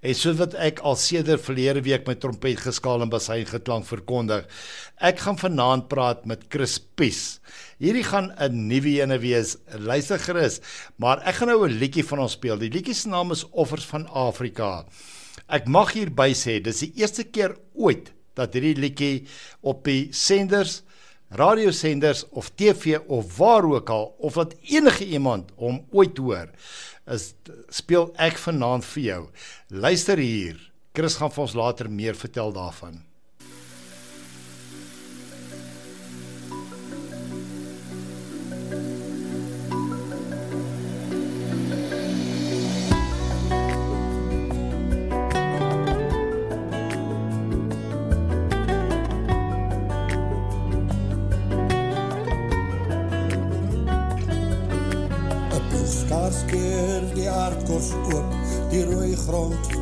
En so wat ek al sedert verlede week met trompet geskaal en basyn geklank verkondig. Ek gaan vanaand praat met Chris Pies. Hierdie gaan 'n nuwe ene wees. Luister gerus, maar ek gaan nou 'n liedjie van ons speel. Die liedjie se naam is Offers van Afrika. Ek mag hierby sê, dis die eerste keer ooit dat hierdie liedjie op die senders radiosenders of TV of waar ook al of dat enige iemand hom ooit hoor is speel ek vanaand vir jou. Luister hier. Chris gaan vir ons later meer vertel daarvan.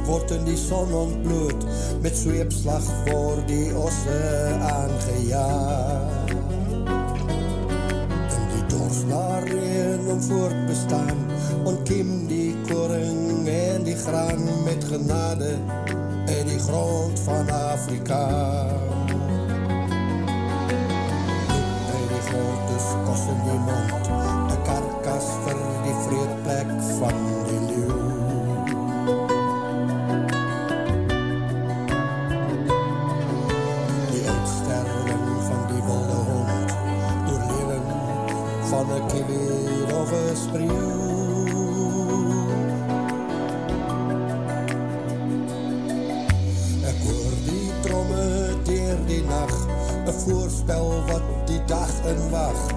Word in die son ontbloot. Met sweepslag voor die osse aangejaag in die dors naar reen om voortbestaan ontkiem die koring en die graan met genade. In die grond van Afrika in wacht.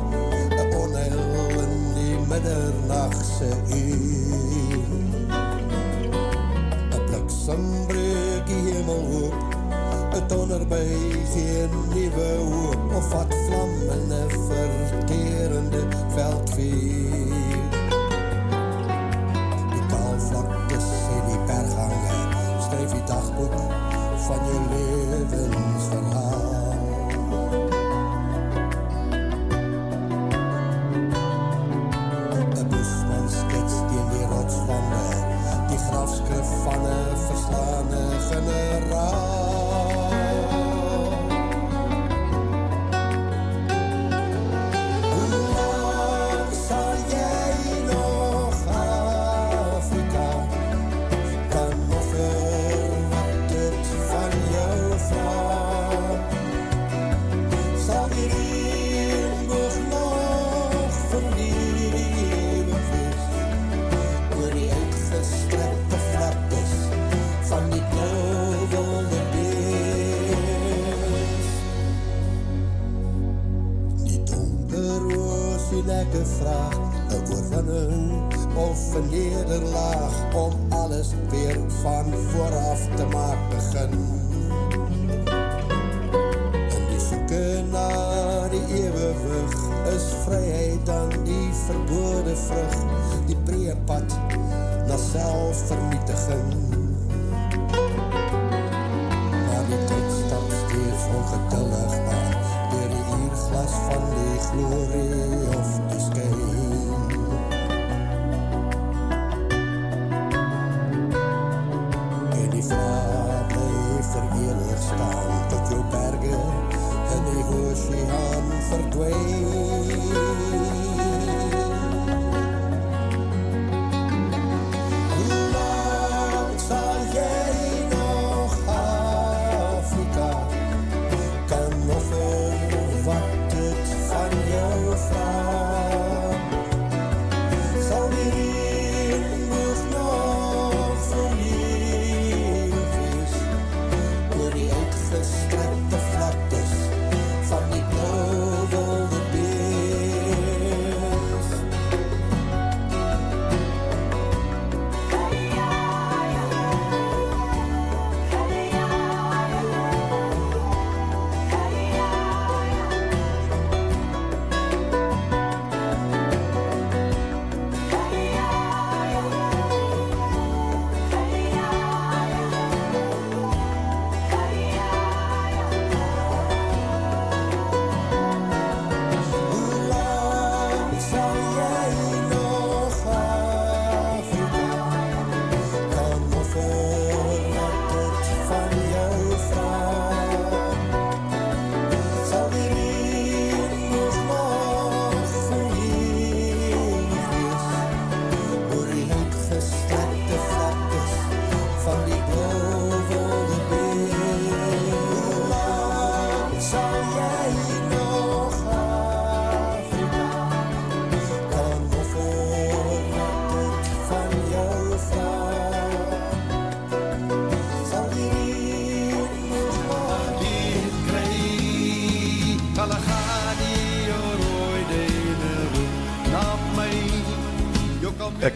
Onheil in die middernachtse uur. Een bliksembreek die hemel hoop. Een toner by geen nieuwe hoop. Of wat vlam in een verterende veldvier. Die kaalvlaktes en die berghange. Skryf die dagboek van je levensverhaal. de vraag: een overwinning of een nederlaag, om alles weer van vooraf te maken. En die zoeken naar die eeuwig is vrijheid dan die verboden vrucht, die preerpad naar zelfvernietigen. Maar die tijd stapt steeds ongeduldig aan, de van die glorie of verkwijnen.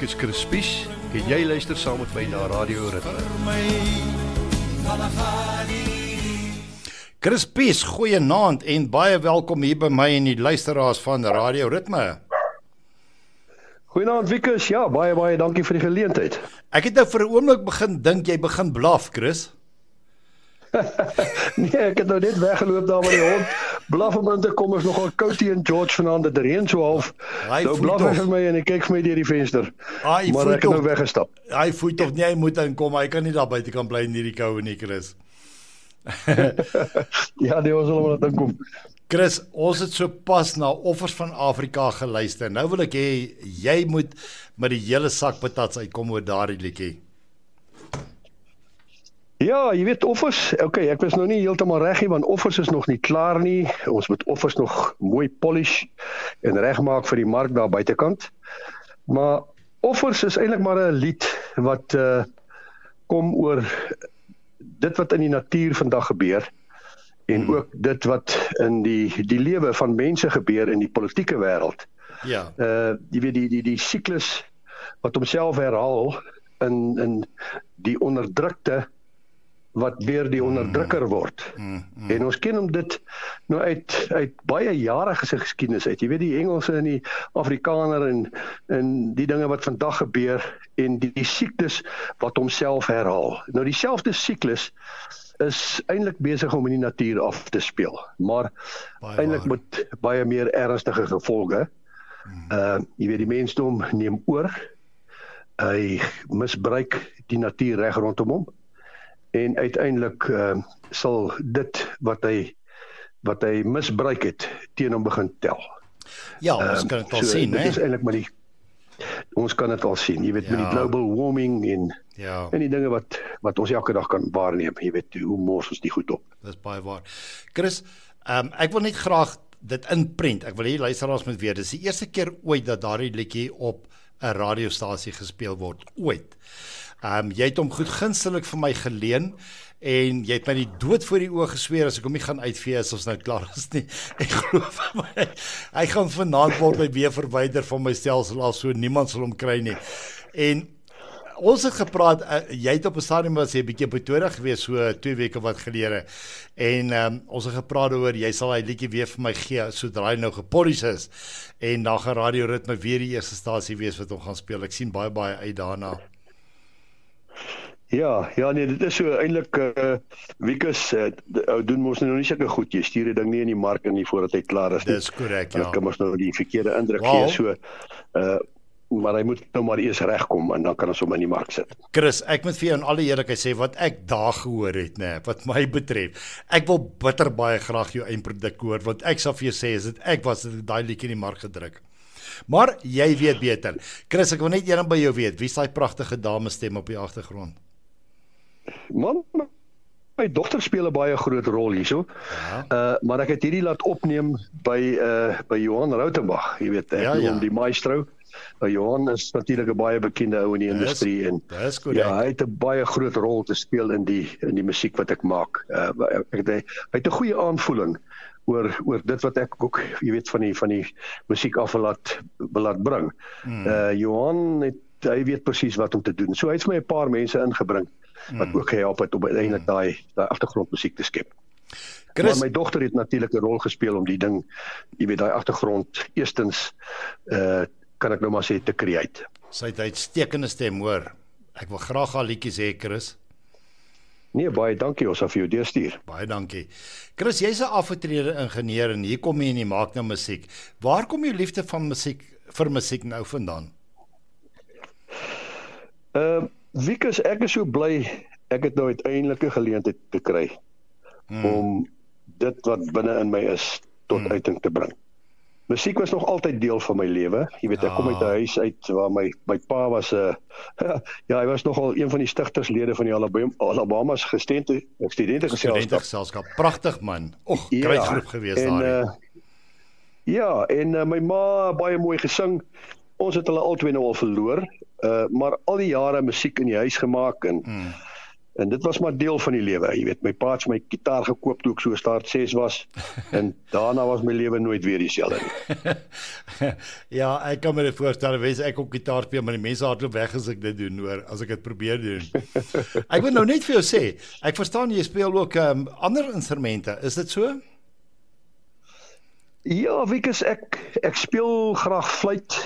Is Chris Spies en jy luister saam met my na Radio Ritme. Chris Pies, goeienaand en baie welkom hier by my en die luisteraars van Radio Ritme. Goeienaand Wikus. Ja, baie baie dankie vir die geleentheid. Ek het nou vir 'n oomblik begin dink jy begin blaf, Chris. nee, ek het nou net weggeloop daar by die hond. Blaf om in te kom is nogal koud hier in George vanaand. Dit reën so half. Hy nou blaf hy vir my en ek kyk vir my deur die venster. Hy maar ek het nou weggestap. Hy voel tog nie hy moet inkom. Hy kan nie daar buite kan bly in hierdie koue nie, Chris. ja, die ons wil maar inkom. Chris, ons het so pas na offers van Afrika geluister. Nou wil ek hê jy moet met die hele sak patats uitkom oor daardie liedjie. Ja, jy weet offers. Okay, ek was nou nie heeltemal reg nie want offers is nog nie klaar nie. Ons moet offers nog mooi polish en regmaak vir die mark daar buitekant. Maar offers is eintlik maar 'n lied wat uh kom oor dit wat in die natuur vandag gebeur en hmm. ook dit wat in die die lewe van mense gebeur in die politieke wêreld. Ja. Uh jy weet die die die siklus wat homself herhaal in in die onderdrukte wat weer die onderdrukker mm. word. Mm, mm. En ons ken hom dit nou uit uit baie jare se geskiedenis uit. Jy weet die Engelse en die Afrikaner en en die dinge wat vandag gebeur en die, die siklus wat homself herhaal. Nou dieselfde siklus is eintlik besig om in die natuur af te speel, maar eintlik met baie meer ernstige gevolge. Mm. Uh jy weet die mensdom neem oor. Hy misbruik die natuur reg rondom hom en uiteindelik uh, sal dit wat hy wat hy misbruik het teen hom begin tel. Ja, ons uh, kan dit al so, sien, hè. Dit is eintlik maar die ons kan dit al sien. Jy weet ja. met die ja. global warming en ja. En die dinge wat wat ons elke dag kan waarneem, jy weet hoe mors ons die goed op. Dis baie waar. Chris, um, ek wil net graag dit inprent. Ek wil hê luisteraars moet weet, dis die eerste keer ooit dat daardie liedjie op 'n radiostasie gespeel word ooit. Ehm um, jy het hom goed gunstelik vir my geleen en jy het my die dood voor die oë gesweer as ek hom nie gaan uitvee as ons nou klaar is nie. Ek glo vir my hy gaan vanaand word by weer verwyder van my stelsel af so niemand sal hom kry nie. En ons het gepraat uh, jy het op 'n stadium was jy 'n bietjie Pretoria gewees so 2 weke wat gelede en um, ons het gepraat oor jy sal hy liedjie weer vir my gee sodra hy nou gepolish is en dan gaan radio ritme weer die eerste stasie wees wat hom gaan speel. Ek sien baie baie uit daarna. Ja, ja nee, dit is so eintlik uh eh, Wikus uh, doen mos nou nie sulke goed jy stuur die ding nie in die mark in voordat hy klaar is nie. Dis korrek, ja. Ek kan mos nou die verkeerde indruk wow. gee so uh maar hy moet nou maar eers regkom en dan kan ons hom in die mark sit. Chris, ek moet vir jou in alle eerlikheid sê wat ek daar gehoor het, nê, wat my betref. Ek wil bitter baie graag jou eindproduk hoor want ek sal vir jou sê as dit ek was dit daai liedjie in die mark gedruk. Maar jy weet beter. Chris, ek wil net eendag by jou weet, wie is daai pragtige dame stem op die agtergrond? Man, my dogter speel 'n baie groot rol hierso. Ja. Uh maar ek het hierdie laat opneem by uh by Johan Rautenbach, jy weet, ek ja, ja. die maestro. Uh, Johan is natuurlik 'n baie bekende ou in die industrie en dis goed. Ja, hy het 'n baie groot rol te speel in die in die musiek wat ek maak. Uh ek het hy het 'n goeie aanvoeling oor oor dit wat ek ook jy weet van die van die musiek af laat laat bring. Hmm. Uh Johan het hy weet presies wat om te doen. So hy het vir my 'n paar mense ingebring wat hmm. ook gehelp het om uiteindelik hmm. daai daai agtergrondmusiek te skep. Chris, maar my dogter het natuurlik 'n rol gespeel om die ding, jy weet daai agtergrond eerstens uh kan ek nou maar sê te create. Sy het uitstekende stem, hoor. Ek wil graag haar liedjies hê, Chris. Nee, baie dankie ons af vir jou deurstuur. Baie dankie. Chris, jy's 'n afgetrede ingenieur en hier kom jy en jy maak nou musiek. Waar kom jou liefde van musiek vir musiek nou vandaan? Ehm uh, Wikus, ek is so bly ek het nou uiteindelik 'n geleentheid te kry hmm. om dit wat binne in my is tot hmm. uiting te bring. Musiek was nog altyd deel van my lewe. Jy weet, ek kom uit 'n ah. huis uit waar my my pa was 'n uh, ja, hy was nogal een van die stigterslede van die Alabama Alabama's gestente studente geselskap. Pragtig man. Och, ja, groot groep gewees daar. Uh, ja, en uh, my ma baie mooi gesing. Ons het hulle albei nou al verloor. Uh maar al die jare musiek in die huis gemaak en mm. En dit was maar deel van die lewe. Jy weet, my pa het my gitaar gekoop toe ek so start 6 was en daarna was my lewe nooit weer dieselfde nie. ja, ek kan my dit voorstel, wens ek op gitaar speel, maar die mense hardloop weg as ek dit doen, hoor, as ek dit probeer doen. ek wil nou net vir jou sê, ek verstaan jy speel ook um, ander instrumente. Is dit so? Ja, Wikus, ek ek speel graag fluit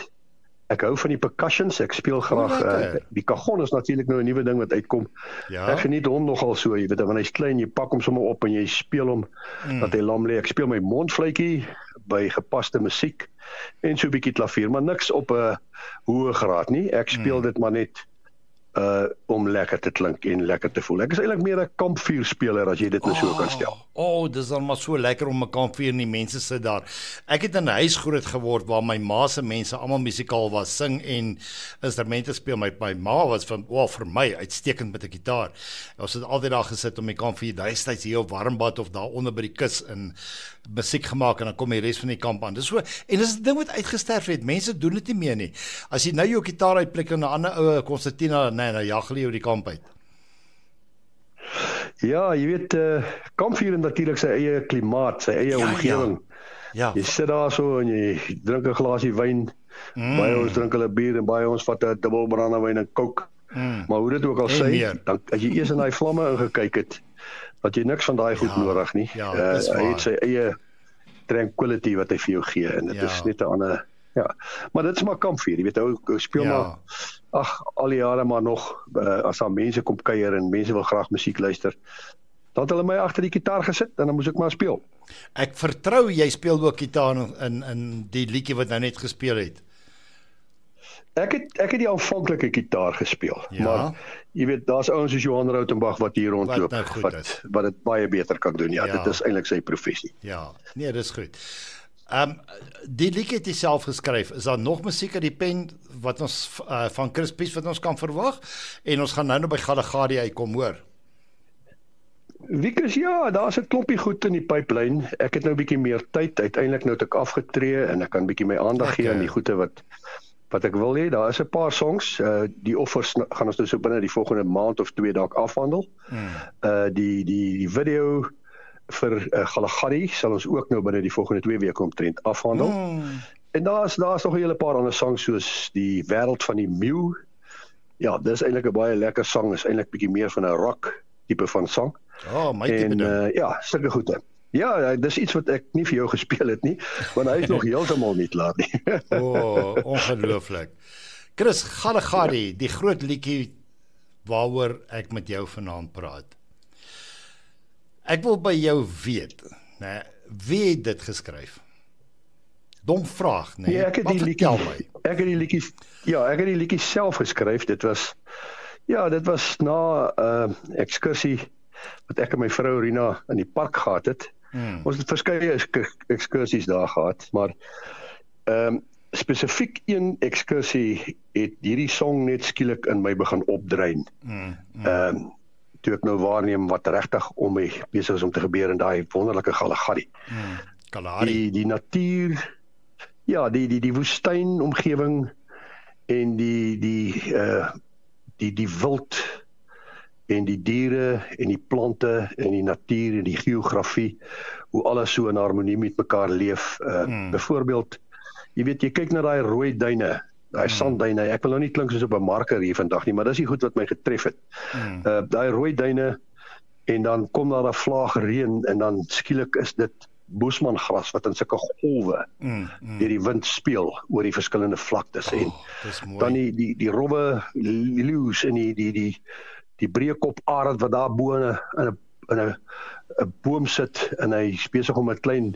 ek hou van die percussions. Ek speel graag uh, die kagon is natuurlik nou 'n nuwe ding wat uitkom. Ja. Ek geniet hom nogal so, jy weet, wanneer hy's klein, jy pak hom sommer op en jy speel hom mm. dat hy lam lê. Ek speel my mondfluitjie by gepaste musiek en so 'n bietjie klavier, maar niks op 'n hoë graad nie. Ek speel mm. dit maar net uh om lekker te klink en lekker te voel. Ek is eintlik meer 'n kampvuurspeler as jy dit nou so kan stel. O, oh, dis dan maar so lekker om 'n kampvuur en die mense sit daar. Ek het in 'n huis groot geword waar my ma se mense almal musikaal was, sing en instrumente speel. My my ma was van o, oh, vir my uitstekend met 'n gitaar. Ons het altyd daar gesit om die kampvuur destyds hier op Warmbad of daar onder by die kus in musiek gemaak en dan kom die res van die kamp aan. Dis so en dis 'n ding wat uitgesterf het. Mense doen dit nie meer nie. As jy nou jou gitaar uitpluk en 'n ander ou Konstantina nee, nou jag hulle jou die kamp uit. Ja, jy weet eh uh, kampvuur het natuurlik sy eie klimaat, sy eie ja, omgewing. Ja. ja. Jy sit daar so en jy drink 'n glasie wyn. Mm. Baie ons drink hulle bier en baie ons vat 'n dubbel brandewyn en coke. Mm. Maar hoe dit ook al sê, dan as jy eers in daai vlamme ingekyk het, dat jy niks van daai goed ja. nodig nie. Ja, uh, hy het sy eie tranquility wat hy vir jou gee en dit ja. is net 'n ander Ja. Maar dit is maar kampvuur, jy weet ou speel ja. maar ag al die jare maar nog uh, as daar mense kom kuier en mense wil graag musiek luister. Dan het hulle my agter die gitaar gesit en dan moes ek maar speel. Ek vertrou jy speel ook gitaar in in die liedjie wat nou net gespeel het. Ek het ek het die aanvanklike gitaar gespeel, ja. maar jy weet daar's ouens soos Johan Rautenbach wat hier rondloop wat nou wat, wat dit baie beter kan doen. Ja, ja. dit is eintlik sy professie. Ja. Nee, dis goed. Ehm um, die liedjie het self geskryf. Is daar nog musiek uit die pen wat ons uh, van Chris Pies wat ons kan verwag? En ons gaan nou nou by Galagadi uitkom, hoor. Wikus ja, daar's 'n klompie goed in die pipeline. Ek het nou 'n bietjie meer tyd. Uiteindelik nou het ek afgetree en ek kan bietjie my aandag gee aan die goeie wat wat ek wil hê. Daar is 'n paar songs. Uh die offers gaan ons nou so binne die volgende maand of twee dalk afhandel. Hmm. Uh die die die video vir uh, Galagadi sal ons ook nou binne die volgende 2 weke omtrent afhandel. Mm. En daar's daar's nog 'n hele paar ander songs soos die wêreld van die Mew. Ja, dis eintlik 'n baie lekker sang, is eintlik bietjie meer van 'n rock tipe van sang. Oh, my tipe ding. Uh, ja, sulke goede. Ja, ja, dis iets wat ek nie vir jou gespeel het nie, want hy is nog heeltemal nie klaar nie. o, oh, ongelooflik. Chris Galagadi, die groot liedjie waaroor ek met jou vanaand praat. Ek wil by jou weet, né, wie het dit geskryf? Dom vraag, né? Nee, ek het die liedjie my. Ek het die liedjie ja, ek het die liedjie self geskryf. Dit was ja, dit was na 'n uh, ekskursie wat ek en my vrou Rina in die park gehad het. Hmm. Ons het verskeie ekskursies daar gehad, maar ehm um, spesifiek een ekskursie het hierdie song net skielik in my begin opdrein. Hmm. hmm. Ehm um, toe ek nou waarneem wat regtig om my besig is om te gebeur in daai wonderlike Kalahari. Hmm. Kalahari. Die die natuur ja, die die die woestyn omgewing en die die uh die die wild en die diere en die plante en die natuur en die geografie hoe alles so in harmonie met mekaar leef. Uh hmm. byvoorbeeld jy weet jy kyk na daai rooi duine daai hmm. sandduine. Ek wil nou nie klink soos op 'n marker hier vandag nie, maar dis die goed wat my getref het. Hmm. Uh daai rooi duine en dan kom daar 'n vlaag reën en dan skielik is dit boesman gras wat in sulke golwe mm, mm. deur die wind speel oor die verskillende vlaktes oh, en dan die die die robbe leeu's en die die die die breekop arend wat daar bo in 'n in 'n 'n boom sit en hy besig om 'n klein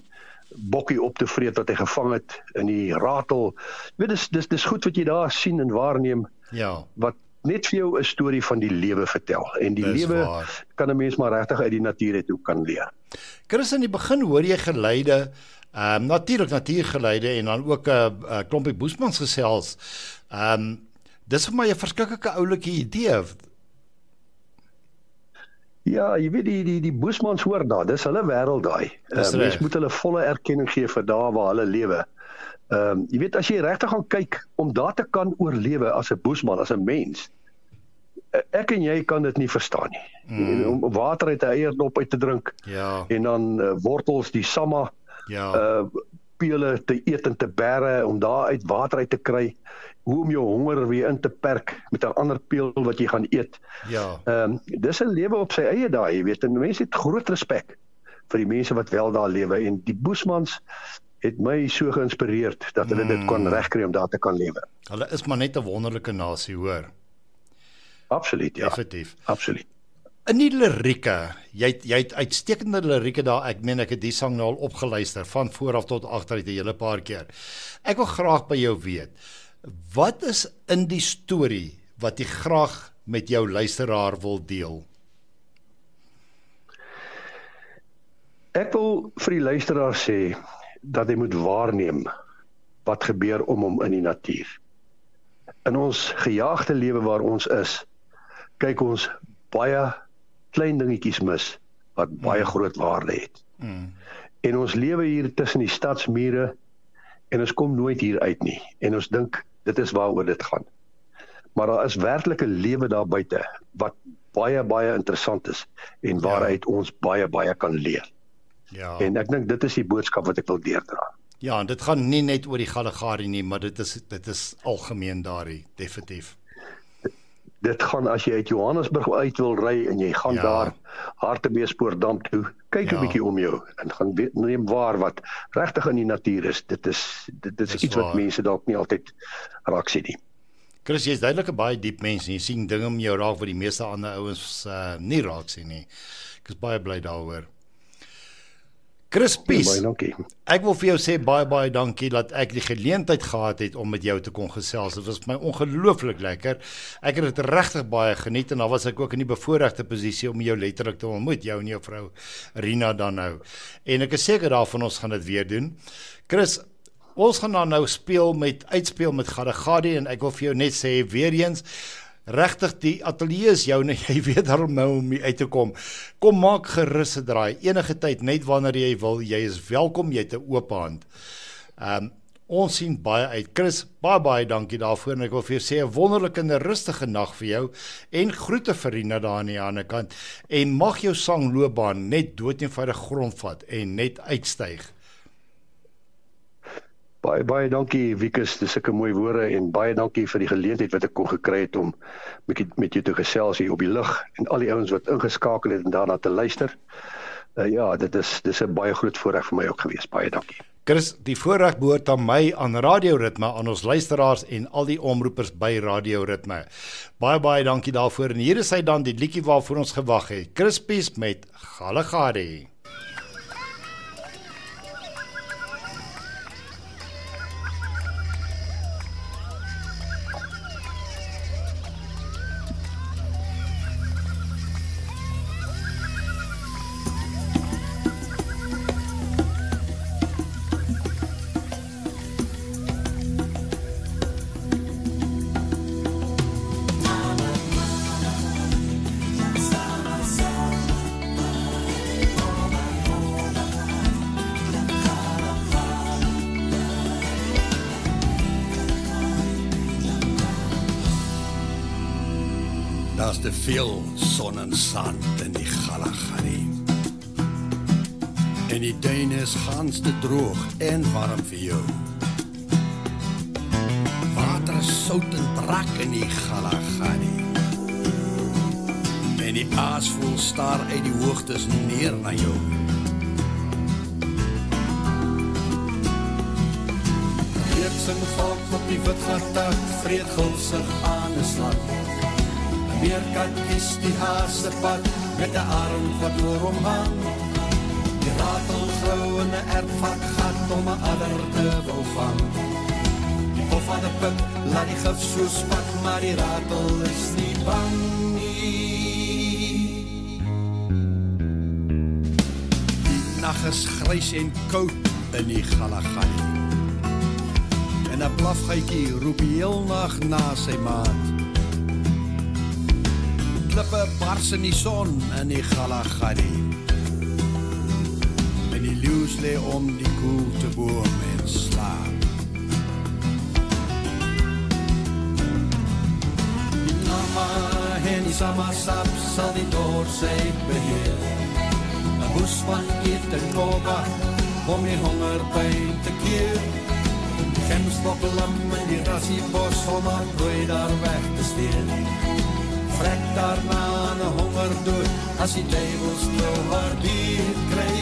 bokkie op te vreet wat hy gevang het in die ratel. Jy weet dis dis dis goed wat jy daar sien en waarneem. Ja. Wat net vir jou 'n storie van die lewe vertel en die lewe kan 'n mens maar regtig uit die natuur uit ook kan leer. Chris in die begin hoor jy geleide ehm um, natuurlik natuurgeleide en dan ook 'n uh, uh, klompie boesmans gesels. Ehm um, dis vir my 'n verskriklike oulike idee Ja, jy weet die die die Boesmans hoor daar, dis hulle wêreld daai. Uh, mens moet hulle volle erkenning gee vir daar waar hulle lewe. Ehm uh, jy weet as jy regtig gaan kyk om daar te kan oorlewe as 'n Boesman, as 'n mens, ek en jy kan dit nie verstaan nie. Mm. Om water uit 'n eierdop uit te drink. Ja. En dan uh, wortels, die samma Ja. uh pele te eet en te bære om daar uit water uit te kry. Hoe om jou honger weer in te perk met 'n ander peel wat jy gaan eet. Ja. Ehm um, dis 'n lewe op sy eie daai, jy weet. En mense het groot respek vir die mense wat wel daar lewe en die Boesmans het my so geïnspireer dat hulle dit kon regkry om daar te kan lewe. Hulle is maar net 'n wonderlike nasie, hoor. Absoluut, ja. Definitief. Absoluut. In die lirieke, jy het, jy het uitstekende lirieke daar. Ek meen ek het die sang nou al opgeluister van voor af tot agter uit 'n hele paar keer. Ek wil graag by jou weet, wat is in die storie wat jy graag met jou luisteraar wil deel? Ek wil vir die luisteraar sê dat hy moet waarneem wat gebeur om hom in die natuur. In ons gejaagde lewe waar ons is, kyk ons baie klein dingetjies mis wat baie groot waarde het. Mm. En ons lewe hier tussen die stadsmure en ons kom nooit hier uit nie en ons dink dit is waaroor dit gaan. Maar daar is werklike lewe daar buite wat baie baie interessant is en waaruit ons baie baie kan leer. Ja. En ek dink dit is die boodskap wat ek wil deurdra. Ja, en dit gaan nie net oor die Galagari nie, maar dit is dit is algemeen daarin, definitief. Dit gaan as jy uit Johannesburg uit wil ry en jy gaan Ja. ja. daar Hartbeespoortdam toe, kyk 'n Ja. bietjie om jou en gaan weet, neem waar wat regtig in die natuur is. Dit is dit is Dis iets waar. wat mense dalk nie altyd raak sien nie. Chris, jy's duidelik 'n baie diep mens en jy sien dinge om jou raak wat die meeste ander ouens uh, nie raak sien nie. Ek is baie bly daaroor. Chris Pies, Baie dankie. ek wil vir jou sê baie baie dankie dat ek die geleentheid gehad het om met jou te kon gesels. Dit was vir my ongelooflik lekker. Ek het dit regtig baie geniet en dan was ek ook in die bevoordeelde posisie om jou letterlik te ontmoet, jou en jou vrou Rina dan nou. En ek is seker daarvan ons gaan dit weer doen. Chris, ons gaan dan nou speel met uitspeel met Gadagadi en ek wil vir jou net sê weer eens Regtig die ateljee is jou en jy weet daarom nou om uit te kom. Kom maak gerus 'n draai enige tyd net wanneer jy wil. Jy is welkom, jy het 'n oop hand. Ehm um, ons sien baie uit. Chris, baie baie dankie daarvoor en ek wil vir jou sê 'n wonderlike en rustige nag vir jou en groete vir Rina daar aan die ander kant en mag jou sangloopbaan net doeteenvoudig grondvat en net uitstyg. Baie baie dankie Wikus, dis sulke mooi woorde en baie dankie vir die geleentheid wat ek kon gekry het om met met jou te gesels hier op die lug en al die ouens wat ingeskakel het en daarna te luister. Uh, ja, dit is dis 'n baie groot voorreg vir my ook gewees. Baie dankie. Chris, die voorreg behoort aan my aan Radio Ritme, aan ons luisteraars en al die omroepers by Radio Ritme. Baie baie dankie daarvoor en hier is hy dan die liedjie waarvoor ons gewag het. Chris Pies met Galagadi. Sand in die Galagari. En die duine is gans te droog en warm vir jou. Water is sout en brak in die Galagari. En die aasvoël staar uit die hoogtes neer na jou. Reeksing val op die wit gatak, vreed gulsig aan 'n slag. Meerkat kies die haase pad met 'n arm wat oor hom hang. Die ratel grou in 'n erfvak gat om 'n adder te wil vang. Die pof van 'n pik laat die gif so spat, maar die ratel is nie bang nie. Die nag is grys en koud in die Galagari. En 'n blafgytjie roep die heel nag na sy maat. Klippe bars in die son in die Galagari. En die leeu's lê om die koel te boom en slaap. Mama en die samasap sal die doorsheid beheer. Een boesman eet en koba, om die hongerpijn te keer. Gemsbokkelam in die rassiebos, om haar prooi daar weg te steer. Vrek daarna aan een hongerdood, as die duivels jou haar dier kry.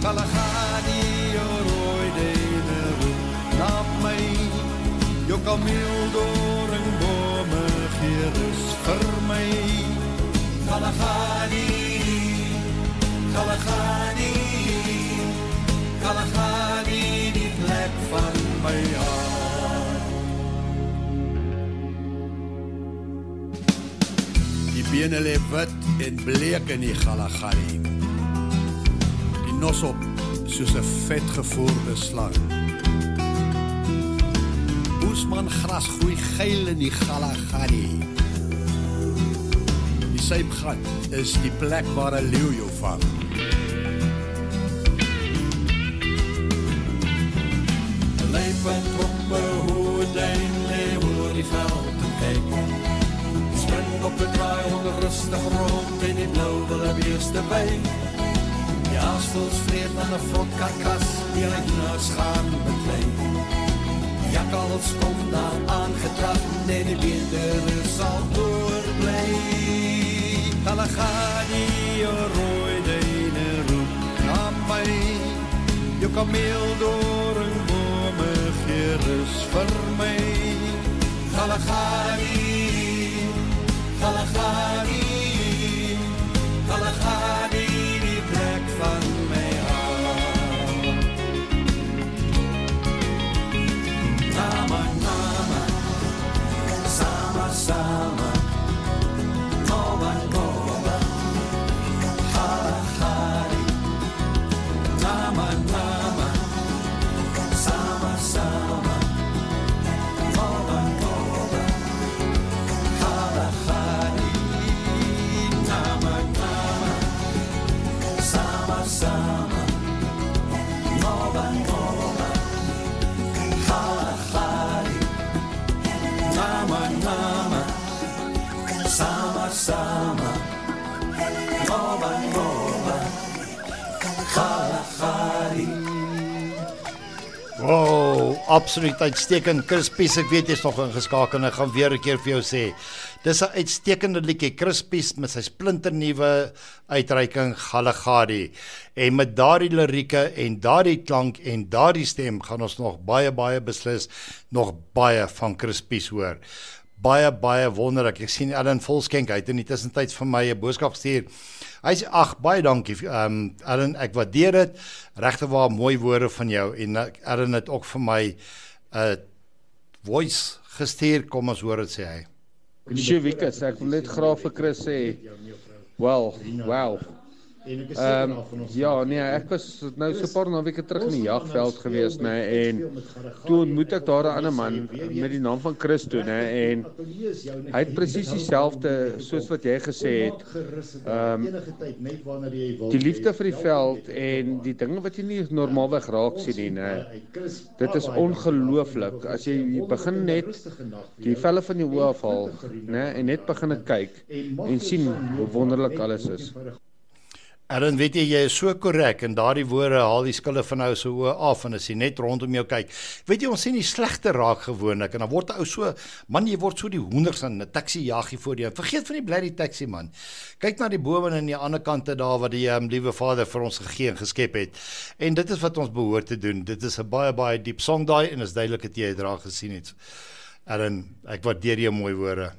Kalahani, o rooi dene roep na my, jou kameel door en bome gee rus vir my. Kalahani, Kalahani, bene lê wit en bleek in die Kalahani. Die nos op soos 'n vetgevoerde slang. Oesman gras groei geil in die Kalahani. Die sypgat is die plek waar 'n leeu jou vang. Rustig rond in die blou wil beeste by. Die aasvoels vreet aan 'n vrot karkas, die uit naas gaan beklei. Jakkals kom daar aangetrap, net die beender sal doorbly. Hulle gaan die rooi dyne roep na my. Jou kameel door en bome gee rus vir my. Hulle gaan die, hulle gaan absoluut uitstekend. Crispies, ek weet jy's nog ingeskakel en ek gaan weer 'n keer vir jou sê. Dis 'n uitstekende liedjie Crispies met sy splinternuwe uitreiking Galagadi. En met daardie lirieke en daardie klank en daardie stem gaan ons nog baie baie beslis nog baie van Crispies hoor. Baie baie wonderlik. Ek sien Ellen Volskenk uit in die tussentyd vir my 'n boodskap stuur. Hy sê ag baie dankie. Ehm um, Ellen, ek waardeer dit. Regte waar mooi woorde van jou en Ellen het ook vir my 'n voice gestuur. Kom ons hoor dit sê hy. Sjoe, Wikus, ek wil net graag vir Chris sê. Wel, wow. Ehm um, ja, nee, ek was nou so 'n paar naweke terug in die jagveld gewees, nê, nee, en toe ontmoet ek daar 'n ander man met die naam van Christo, nê, nee, en hy het presies dieselfde soos wat jy gesê het. Ehm um, die liefde vir die veld en die dinge wat jy nie normaalweg raak sien nie, nê. Dit is ongelooflik. as jy begin net die velle van jou oë afhaal, nê, en net begin kyk en sien hoe wonderlik alles is. Ellen, weet jy jy is so korrek en daardie woorde haal die skille van ou se oë af en as jy net rondom jou kyk. Weet jy ons sien die slegte raak gewoonlik en dan word 'n ou so man jy word so die hoenders aan 'n taxi jaggie voor jou. Vergeet van die blerrie taxi man. Kyk na die bome aan die ander kante daar wat die um, liewe Vader vir ons gegee en geskep het. En dit is wat ons behoort te doen. Dit is 'n baie baie diep song daai en is duidelik dat jy dit raak gesien het. Ellen, ek waardeer jou mooi woorde.